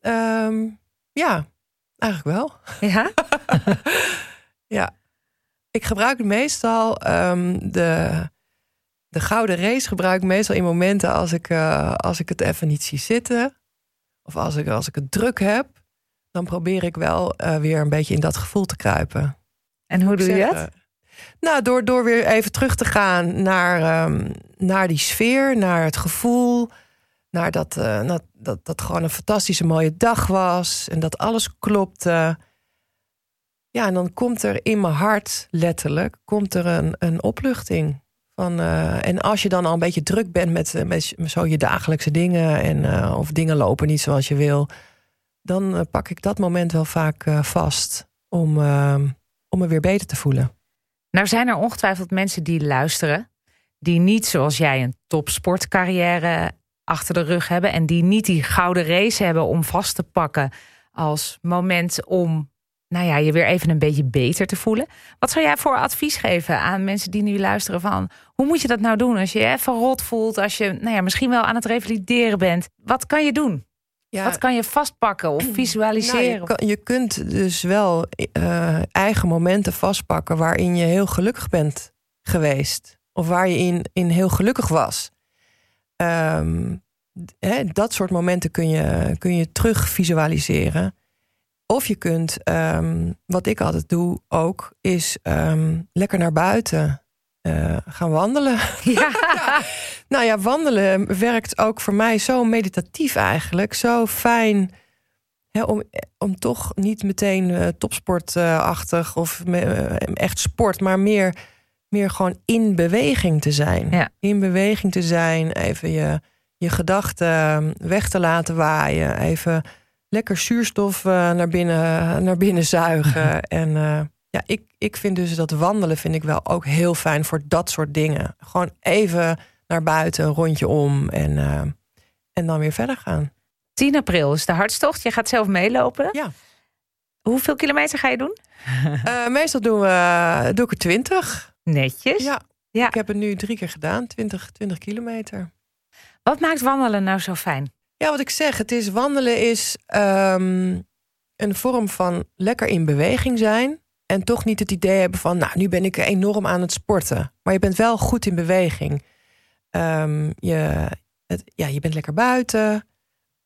Speaker 2: Um, ja, eigenlijk wel.
Speaker 1: Ja? (laughs)
Speaker 2: ja. Ik gebruik meestal um, de, de gouden race gebruik ik meestal in momenten als ik, uh, als ik het even niet zie zitten. Of als ik, als ik het druk heb. Dan probeer ik wel uh, weer een beetje in dat gevoel te kruipen.
Speaker 1: En hoe doe je dat?
Speaker 2: Nou, door, door weer even terug te gaan naar, um, naar die sfeer, naar het gevoel. Naar dat, uh, dat, dat, dat gewoon een fantastische mooie dag was. En dat alles klopte. Ja, en dan komt er in mijn hart, letterlijk, komt er een, een opluchting. Van, uh, en als je dan al een beetje druk bent met, met zo je dagelijkse dingen... En, uh, of dingen lopen niet zoals je wil... dan pak ik dat moment wel vaak vast om, om me weer beter te voelen.
Speaker 1: Nou zijn er ongetwijfeld mensen die luisteren... die niet zoals jij een topsportcarrière achter de rug hebben... en die niet die gouden race hebben om vast te pakken... als moment om nou ja, je weer even een beetje beter te voelen. Wat zou jij voor advies geven aan mensen die nu luisteren van... hoe moet je dat nou doen als je je even rot voelt... als je nou ja, misschien wel aan het revalideren bent? Wat kan je doen? Ja, Wat kan je vastpakken of visualiseren? Nou,
Speaker 2: je, kan, je, kunt dus wel uh, eigen momenten vastpakken... waarin je heel gelukkig bent geweest. Of waar je in, in heel gelukkig was. Um, hè, dat soort momenten kun je, kun je terug visualiseren... Of je kunt, ehm, wat ik altijd doe ook, is ehm, lekker naar buiten uh, gaan wandelen. (laughs) Ja. Nou ja, wandelen werkt ook voor mij zo meditatief eigenlijk. Zo fijn hè, om, om toch niet meteen uh, topsportachtig of uh, echt sport, maar meer, meer gewoon in beweging te zijn. Ja. In beweging te zijn, even je, je gedachten weg te laten waaien. Even lekker zuurstof naar, binnen, naar binnen zuigen. (laughs) en ja, ik, ik vind dus dat wandelen vind ik wel ook heel fijn voor dat soort dingen. Gewoon even naar buiten, een rondje om en, uh, en dan weer verder gaan.
Speaker 1: 10 april is de hartstocht. Je gaat zelf meelopen.
Speaker 2: Ja.
Speaker 1: Hoeveel kilometer ga je doen?
Speaker 2: Uh, (laughs) meestal doen we, doe ik er 20.
Speaker 1: Netjes.
Speaker 2: Ja. ja. Ik heb het nu drie keer gedaan, 20, 20 kilometer.
Speaker 1: Wat maakt wandelen nou zo fijn?
Speaker 2: Ja, wat ik zeg, het is wandelen is um, een vorm van lekker in beweging zijn. En toch niet het idee hebben van, nou, nu ben ik enorm aan het sporten. Maar je bent wel goed in beweging. Um, je, het, ja, je bent lekker buiten.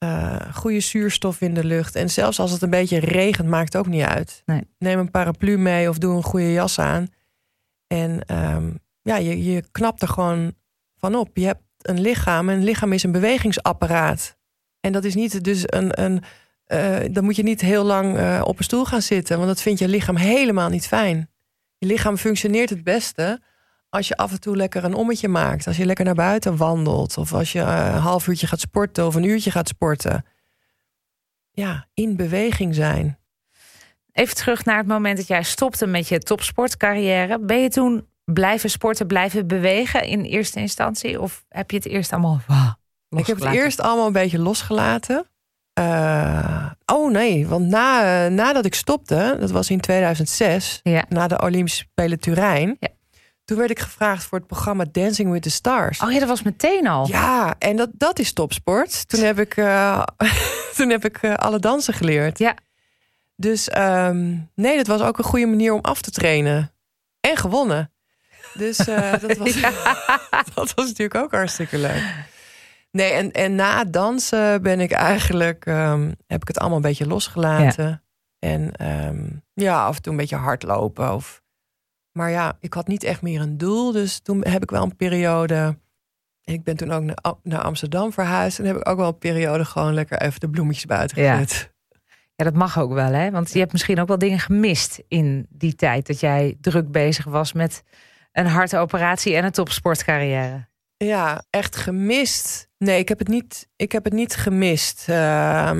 Speaker 2: Uh, goede zuurstof in de lucht. En zelfs als het een beetje regent, maakt het ook niet uit. Nee. Neem een paraplu mee of doe een goede jas aan. En um, ja, je, je knapt er gewoon van op. Je hebt een lichaam. En een lichaam is een bewegingsapparaat. En dat is niet dus een, een uh, dan moet je niet heel lang uh, op een stoel gaan zitten. Want dat vindt je lichaam helemaal niet fijn. Je lichaam functioneert het beste als je af en toe lekker een ommetje maakt. Als je lekker naar buiten wandelt. Of als je een half uurtje gaat sporten of een uurtje gaat sporten. Ja, in beweging zijn.
Speaker 1: Even terug naar het moment dat jij stopte met je topsportcarrière. Ben je toen blijven sporten, blijven bewegen in eerste instantie? Of heb je het eerst allemaal
Speaker 2: Ik heb het eerst allemaal een beetje losgelaten. Uh, oh nee, want na, uh, nadat ik stopte, dat was in 2006, ja. na de Olympische Spelen Turijn. Ja. Toen werd ik gevraagd voor het programma Dancing with the Stars.
Speaker 1: Oh ja, dat was meteen al.
Speaker 2: Ja, en dat, dat is topsport. Toen heb ik, uh, (laughs) toen heb ik alle dansen geleerd.
Speaker 1: Ja.
Speaker 2: Dus um, nee, dat was ook een goede manier om af te trainen. En gewonnen. Dus (laughs) dat, was, (laughs) dat was natuurlijk ook hartstikke leuk. Nee, en, en na het dansen ben ik eigenlijk, um, heb ik het allemaal een beetje losgelaten. En um, ja, af en toe een beetje hardlopen. Of, maar ja, ik had niet echt meer een doel. Dus toen heb ik wel een periode. Ik ben toen ook naar, naar Amsterdam verhuisd. En heb ik ook wel een periode gewoon lekker even de bloemetjes buiten gezet.
Speaker 1: Ja. ja, dat mag ook wel, hè? Want je hebt misschien ook wel dingen gemist in die tijd dat jij druk bezig was met een hartoperatie en een topsportcarrière.
Speaker 2: Ja, echt gemist. Nee, ik heb het niet, ik heb het niet gemist. Uh,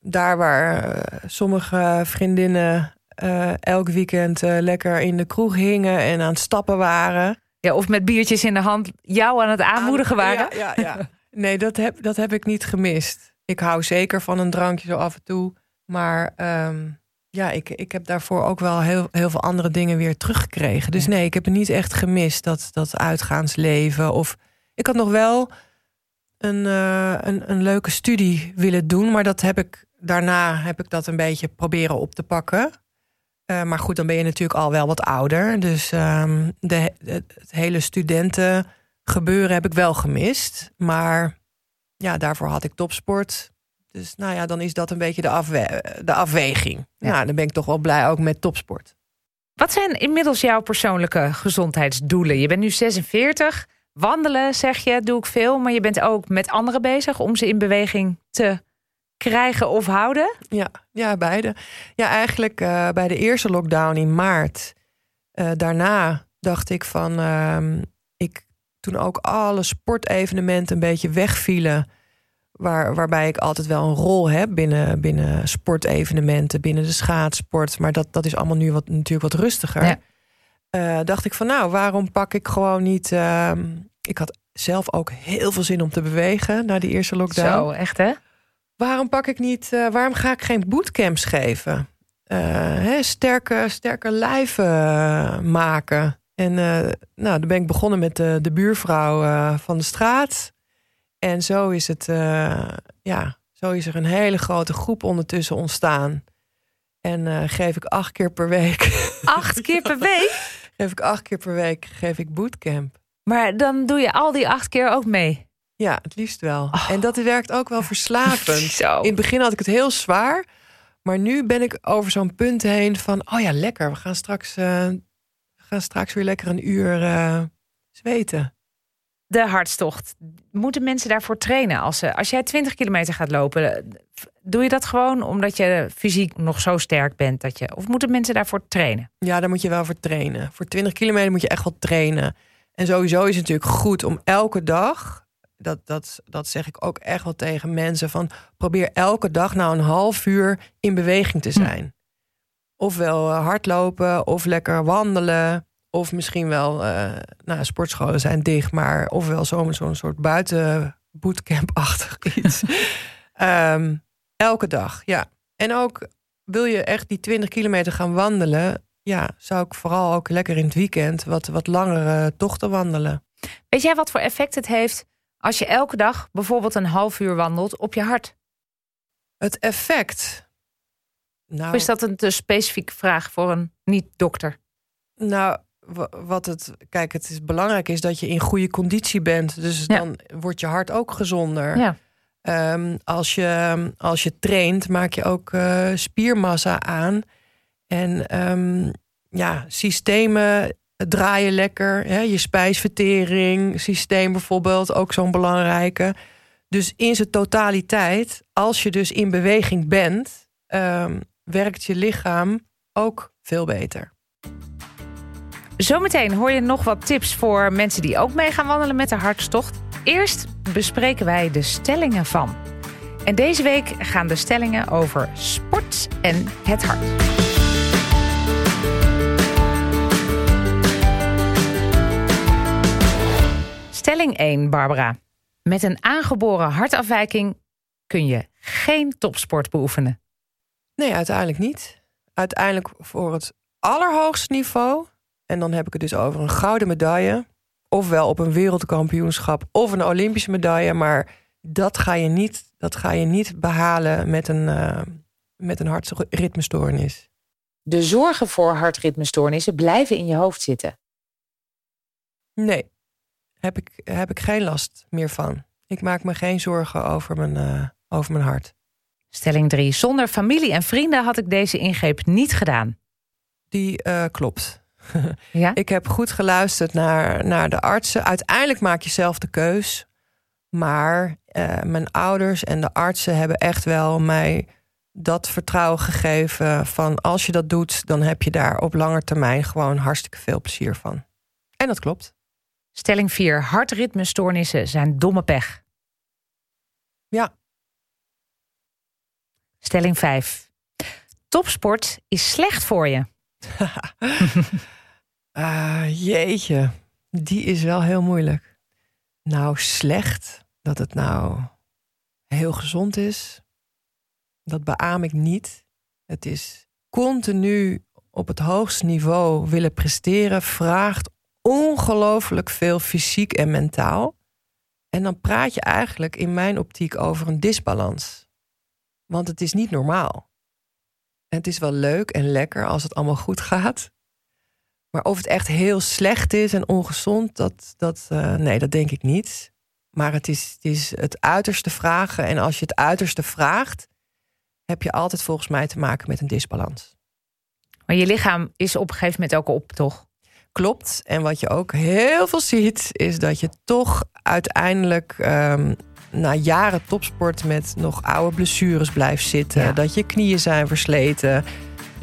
Speaker 2: daar waar uh, sommige vriendinnen uh, elk weekend uh, lekker in de kroeg hingen en aan het stappen waren.
Speaker 1: Ja, of met biertjes in de hand jou aan het aanmoedigen waren.
Speaker 2: Ja, ja, ja. (laughs) nee, dat heb, dat heb ik niet gemist. Ik hou zeker van een drankje zo af en toe. Maar um, ja, ik, ik heb daarvoor ook wel heel, heel veel andere dingen weer teruggekregen. Dus nee, ik heb het niet echt gemist, dat, dat uitgaansleven of ik had nog wel een, uh, een, een, leuke studie willen doen, maar dat heb ik daarna heb ik dat een beetje proberen op te pakken. Uh, maar goed, dan ben je natuurlijk al wel wat ouder. Dus um, de, het hele studentengebeuren heb ik wel gemist. Maar ja, daarvoor had ik topsport. Dus nou ja, dan is dat een beetje de, afwe de afweging. Ja. Nou, dan ben ik toch wel blij ook met topsport.
Speaker 1: Wat zijn inmiddels jouw persoonlijke gezondheidsdoelen? Je bent nu 46. Wandelen, zeg je, doe ik veel. Maar je bent ook met anderen bezig om ze in beweging te krijgen of houden?
Speaker 2: Ja, ja beide. Ja, eigenlijk uh, bij de eerste lockdown in maart. Uh, daarna dacht ik van... Uh, ik, toen ook alle sportevenementen een beetje wegvielen... Waar, waarbij ik altijd wel een rol heb binnen, binnen sportevenementen... binnen de schaatsport. Maar dat, dat is allemaal nu wat, natuurlijk wat rustiger. Ja. Uh, dacht ik van nou, waarom pak ik gewoon niet... Uh, ik had zelf ook heel veel zin om te bewegen na die eerste lockdown.
Speaker 1: Zo, echt hè?
Speaker 2: Waarom pak ik niet... Uh, waarom ga ik geen bootcamps geven? Hè, sterke, sterke lijven maken. En nou, dan ben ik begonnen met de, de buurvrouw van de straat. En zo is het... ja, zo is er een hele grote groep ondertussen ontstaan. En geef ik acht keer per week.
Speaker 1: Acht keer per week? (laughs)
Speaker 2: geef ik acht keer per week geef ik bootcamp.
Speaker 1: Maar dan doe je al die acht keer ook mee?
Speaker 2: Ja, het liefst wel. Oh. En dat werkt ook wel (laughs) verslavend. In het begin had ik het heel zwaar. Maar nu ben ik over zo'n punt heen van, oh ja, lekker. We gaan straks, uh, we gaan straks weer lekker een uur uh, zweten.
Speaker 1: De hartstocht. Moeten mensen daarvoor trainen? Als, ze, als jij 20 kilometer gaat lopen, doe je dat gewoon omdat je fysiek nog zo sterk bent? Dat je, of moeten mensen daarvoor trainen?
Speaker 2: Ja, daar moet je wel voor trainen. Voor 20 kilometer moet je echt wel trainen. En sowieso is het natuurlijk goed om elke dag dat, dat, dat zeg ik ook echt wel tegen mensen. Van probeer elke dag nou een half uur in beweging te hm. zijn. Ofwel uh, hardlopen, of lekker wandelen. Of misschien wel, uh, nou, sportscholen zijn dicht, maar ofwel zo'n zo'n soort buiten bootcamp-achtig (laughs) iets. Ehm, elke dag, ja. En ook wil je echt die 20 kilometer gaan wandelen, ja, zou ik vooral ook lekker in het weekend wat, wat langere tochten wandelen.
Speaker 1: Weet jij wat voor effect het heeft als je elke dag bijvoorbeeld een half uur wandelt op je hart?
Speaker 2: Het effect.
Speaker 1: Nou, of is dat een te specifieke vraag voor een niet-dokter?
Speaker 2: Nou, wat het. Kijk, het is belangrijk is dat je in goede conditie bent. Dus dan wordt je hart ook gezonder. Ja. Um, als, je, als je traint, maak je ook uh, spiermassa aan. En um, ja, systemen draaien lekker. Hè? Je spijsvertering, systeem bijvoorbeeld, ook zo'n belangrijke. Dus in zijn totaliteit, als je dus in beweging bent, um, werkt je lichaam ook veel beter.
Speaker 1: Zometeen hoor je nog wat tips voor mensen die ook mee gaan wandelen met de hartstocht. Eerst bespreken wij de stellingen van. En deze week gaan de stellingen over sport en het hart. Stelling 1, Barbara. Met een aangeboren hartafwijking kun je geen topsport beoefenen.
Speaker 2: Nee, uiteindelijk niet. Uiteindelijk voor het allerhoogste niveau, en dan heb ik het dus over een gouden medaille, ofwel op een wereldkampioenschap of een Olympische medaille, maar dat ga je niet, dat ga je niet behalen met een, uh, met een hartritmestoornis.
Speaker 1: De zorgen voor hartritmestoornissen blijven in je hoofd zitten.
Speaker 2: Nee, heb ik, heb ik geen last meer van. Ik maak me geen zorgen over mijn, uh, over mijn hart.
Speaker 1: Stelling 3. Zonder familie en vrienden had ik deze ingreep niet gedaan.
Speaker 2: Die uh, klopt. (laughs) ja? Ik heb goed geluisterd naar, naar de artsen. Uiteindelijk maak je zelf de keus. Maar uh, mijn ouders en de artsen hebben echt wel mij dat vertrouwen gegeven van als je dat doet, dan heb je daar op lange termijn gewoon hartstikke veel plezier van. En dat klopt.
Speaker 1: Stelling 4. Hartritmestoornissen zijn domme pech.
Speaker 2: Ja.
Speaker 1: Stelling 5. Topsport is slecht voor je. (laughs)
Speaker 2: uh, jeetje, die is wel heel moeilijk. Nou, slecht. Dat het nou heel gezond is. Dat beaam ik niet. Het is continu op het hoogste niveau willen presteren, vraagt ongelooflijk veel fysiek en mentaal. En dan praat je eigenlijk in mijn optiek over een disbalans. Want het is niet normaal. Het is wel leuk en lekker als het allemaal goed gaat. Maar of het echt heel slecht is en ongezond, dat, dat, uh, nee, dat denk ik niet. Maar het is, het is het uiterste vragen. En als je het uiterste vraagt, heb je altijd volgens mij te maken met een disbalans.
Speaker 1: Maar je lichaam is op een gegeven moment ook op, toch?
Speaker 2: Klopt. En wat je ook heel veel ziet, is dat je toch uiteindelijk um, na jaren topsport met nog oude blessures blijft zitten. Dat je knieën zijn versleten.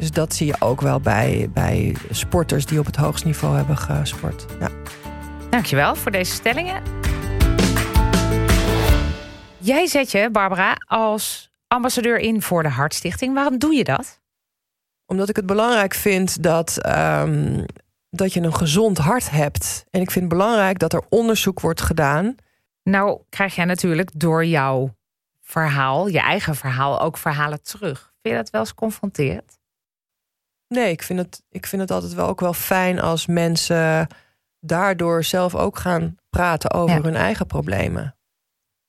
Speaker 2: Dus dat zie je ook wel bij, bij sporters die op het hoogst niveau hebben gesport. Ja.
Speaker 1: Dankjewel voor deze stellingen. Jij zet je, Barbara, als ambassadeur in voor de Hartstichting. Waarom doe je dat?
Speaker 2: Omdat ik het belangrijk vind dat um, dat je een gezond hart hebt. En ik vind het belangrijk dat er onderzoek wordt gedaan.
Speaker 1: Nou, krijg jij natuurlijk door jouw verhaal, je eigen verhaal, ook verhalen terug. Vind je dat wel eens confronterend?
Speaker 2: Nee, ik vind het, ik vind het altijd wel ook wel fijn als mensen daardoor zelf ook gaan praten over hun eigen problemen.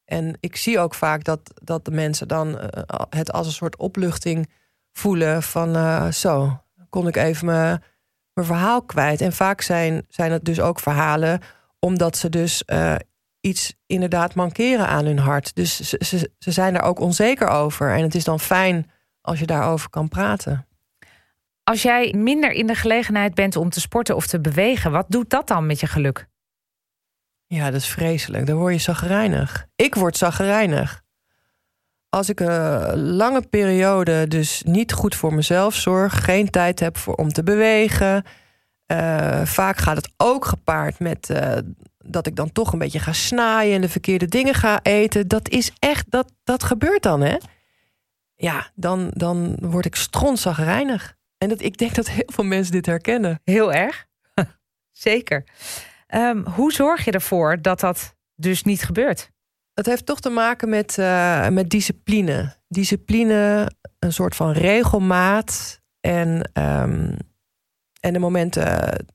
Speaker 2: En ik zie ook vaak dat, dat de mensen dan eh, het als een soort opluchting voelen van uh, zo, kon ik even mijn verhaal kwijt. En vaak zijn, zijn het dus ook verhalen omdat ze dus uh, iets inderdaad mankeren aan hun hart. Dus ze, ze, ze zijn daar ook onzeker over. En het is dan fijn als je daarover kan praten.
Speaker 1: Als jij minder in de gelegenheid bent om te sporten of te bewegen, wat doet dat dan met je geluk?
Speaker 2: Ja, dat is vreselijk. Dan word je zagrijnig. Ik word zagrijnig. Als ik een lange periode dus niet goed voor mezelf zorg, geen tijd heb voor, om te bewegen. Uh, vaak gaat het ook gepaard met uh, dat ik dan toch een beetje ga snaaien en de verkeerde dingen ga eten. Dat is echt, dat, dat gebeurt dan, hè? Ja, dan, dan word ik strontzagrijnig. En dat, ik denk dat heel veel mensen dit herkennen.
Speaker 1: Heel erg. (laughs) Zeker. Um, hoe zorg je ervoor dat dat dus niet gebeurt?
Speaker 2: Het heeft toch te maken met, uh, met discipline. Discipline, een soort van regelmaat. En, um, en de momenten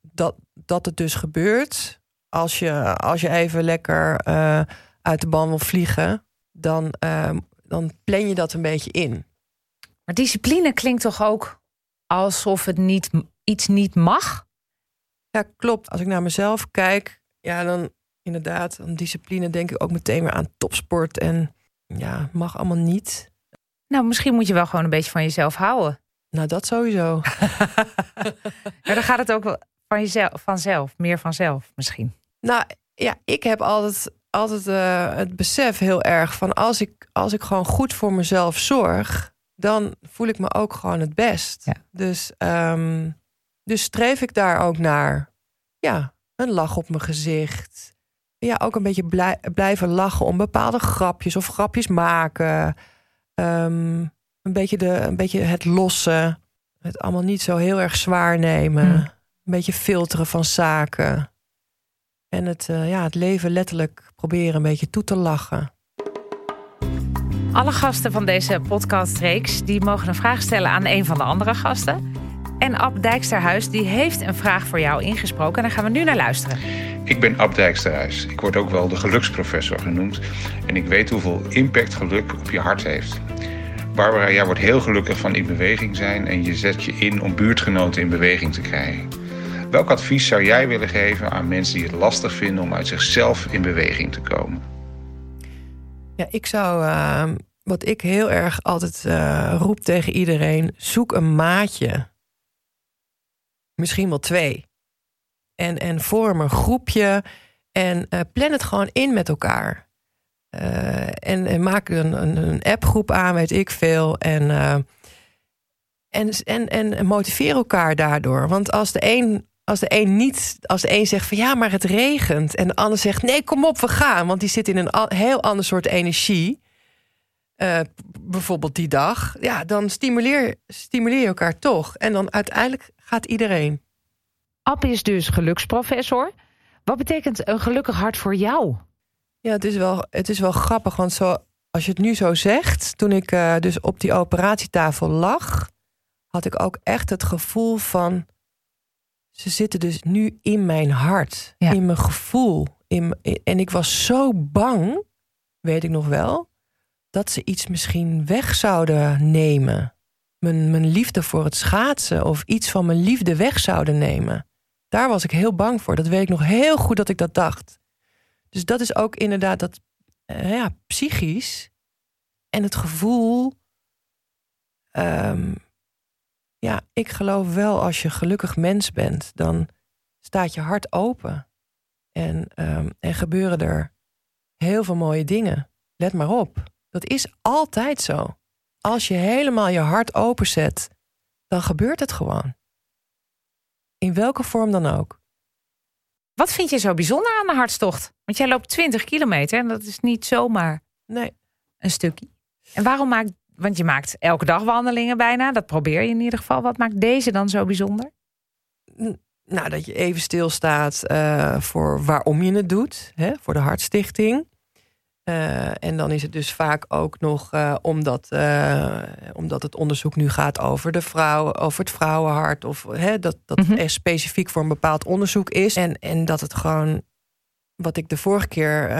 Speaker 2: dat, dat het dus gebeurt. Als je, als je even lekker uh, uit de ban wil vliegen, dan, uh, dan plan je dat een beetje in.
Speaker 1: Maar discipline klinkt toch ook alsof het niet, iets niet mag?
Speaker 2: Ja, klopt. Als ik naar mezelf kijk, ja, dan inderdaad, aan discipline denk ik ook meteen weer aan topsport. En ja, mag allemaal niet.
Speaker 1: Nou, misschien moet je wel gewoon een beetje van jezelf houden.
Speaker 2: Nou, dat sowieso. (laughs) (laughs)
Speaker 1: maar dan gaat het ook wel van jezelf, vanzelf, meer vanzelf misschien.
Speaker 2: Nou ja, ik heb altijd, altijd uh, het besef heel erg van als ik, als ik gewoon goed voor mezelf zorg, dan voel ik me ook gewoon het best. Ja. Dus, um, dus streef ik daar ook naar. Ja, een lach op mijn gezicht. Ja, ook een beetje blij, blijven lachen om bepaalde grapjes of grapjes maken. Um, een, beetje de, een beetje het lossen. Het allemaal niet zo heel erg zwaar nemen. Hmm. Een beetje filteren van zaken. En het, uh, ja, het leven letterlijk proberen een beetje toe te lachen.
Speaker 1: Alle gasten van deze podcastreeks die mogen een vraag stellen aan een van de andere gasten. En Ab Dijksterhuis die heeft een vraag voor jou ingesproken. En daar gaan we nu naar luisteren.
Speaker 3: Ik ben Ab Dijksterhuis. Ik word ook wel de geluksprofessor genoemd. En ik weet hoeveel impact geluk op je hart heeft. Barbara, jij wordt heel gelukkig van in beweging zijn en je zet je in om buurtgenoten in beweging te krijgen. Welk advies zou jij willen geven aan mensen die het lastig vinden om uit zichzelf in beweging te komen?
Speaker 2: Ja, ik zou, uh, wat ik heel erg altijd uh, roep tegen iedereen, zoek een maatje. Misschien wel twee. En, en vorm een groepje en uh, plan het gewoon in met elkaar. en, en, maak een, een, een appgroep aan, weet ik veel. En, en, en, en motiveer elkaar daardoor. Want als de een als de een niet, als de een zegt van ja, maar het regent. En de ander zegt nee, kom op, we gaan. Want die zit in een heel ander soort energie. Uh, bijvoorbeeld die dag. Ja, dan stimuleer, stimuleer je elkaar toch. En dan uiteindelijk gaat iedereen.
Speaker 1: App is dus geluksprofessor. Wat betekent een gelukkig hart voor jou?
Speaker 2: Ja, het is wel, het is wel grappig. Want zo, als je het nu zo zegt, toen ik uh, dus op die operatietafel lag, had ik ook echt het gevoel van ze zitten dus nu in mijn hart, in mijn gevoel. In, en ik was zo bang, weet ik nog wel, dat ze iets misschien weg zouden nemen. Mijn, mijn liefde voor het schaatsen of iets van mijn liefde weg zouden nemen. Daar was ik heel bang voor. Dat weet ik nog heel goed dat ik dat dacht. Dus dat is ook inderdaad dat uh, ja, psychisch en het gevoel. Um, ja, ik geloof wel als je gelukkig mens bent, dan staat je hart open. En, um, en gebeuren er heel veel mooie dingen. Let maar op. Dat is altijd zo. Als je helemaal je hart openzet, dan gebeurt het gewoon. In welke vorm dan ook.
Speaker 1: Wat vind je zo bijzonder aan de hartstocht? Want jij loopt 20 kilometer en dat is niet zomaar
Speaker 2: nee.
Speaker 1: een stukje. En waarom maakt want je maakt elke dag wandelingen bijna. Dat probeer je in ieder geval. Wat maakt deze dan zo bijzonder?
Speaker 2: Nou, dat je even stilstaat uh, voor waarom je het doet. Hè, voor de Hartstichting. Uh, en dan is het dus vaak ook nog uh, omdat, omdat het onderzoek nu gaat over de vrouw, over het vrouwenhart. Of hè, dat dat mm -hmm. er specifiek voor een bepaald onderzoek is. En, en dat het gewoon, wat ik de vorige keer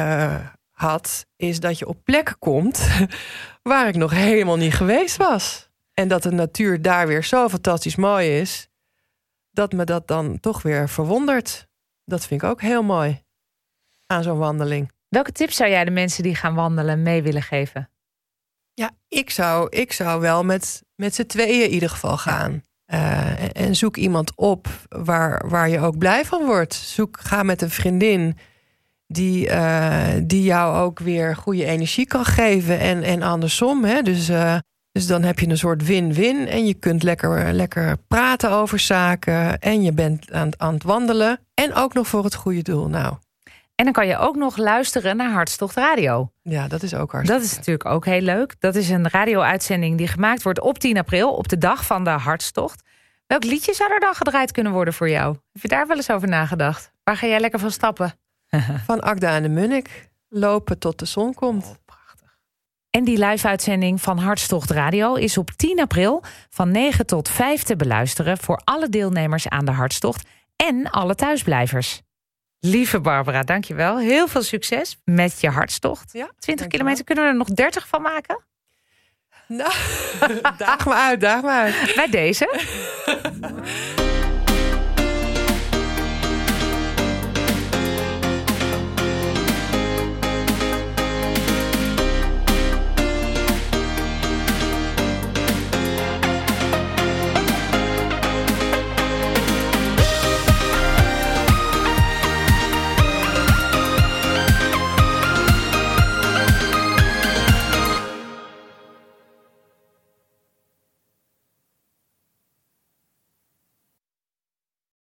Speaker 2: had, is dat je op plekken komt (laughs) waar ik nog helemaal niet geweest was. En dat de natuur daar weer zo fantastisch mooi is, dat me dat dan toch weer verwondert. Dat vind ik ook heel mooi aan zo'n wandeling.
Speaker 1: Welke tips zou jij de mensen die gaan wandelen mee willen geven?
Speaker 2: Ja, ik zou, ik zou wel met, met z'n tweeën in ieder geval gaan. Uh, en zoek iemand op waar, waar je ook blij van wordt. Zoek, ga met een vriendin die, uh, die jou ook weer goede energie kan geven. En, en andersom. Hè? Dus, uh, dus dan heb je een soort win-win. En je kunt lekker, lekker praten over zaken. En je bent aan, aan het wandelen. En ook nog voor het goede doel. Nou,
Speaker 1: en dan kan je ook nog luisteren naar Hartstocht Radio.
Speaker 2: Ja, dat is ook hartstikke
Speaker 1: Dat is natuurlijk ook heel leuk. Dat is een radio-uitzending die gemaakt wordt op 10 april, op de dag van de Hartstocht. Welk liedje zou er dan gedraaid kunnen worden voor jou? Heb je daar wel eens over nagedacht? Waar ga jij lekker van stappen? (laughs)
Speaker 2: van Agda en de Munnik. Lopen tot de zon komt. Oh,
Speaker 1: prachtig. En die live-uitzending van Hartstocht Radio is op 10 april van 9 tot 5 te beluisteren voor alle deelnemers aan de Hartstocht en alle thuisblijvers. Lieve Barbara, dankjewel. Heel veel succes met je hartstocht. Ja, 20 kilometer, kunnen we er nog 30 van maken?
Speaker 2: Nou, (laughs) daag me uit, daag me uit.
Speaker 1: Bij deze. (laughs)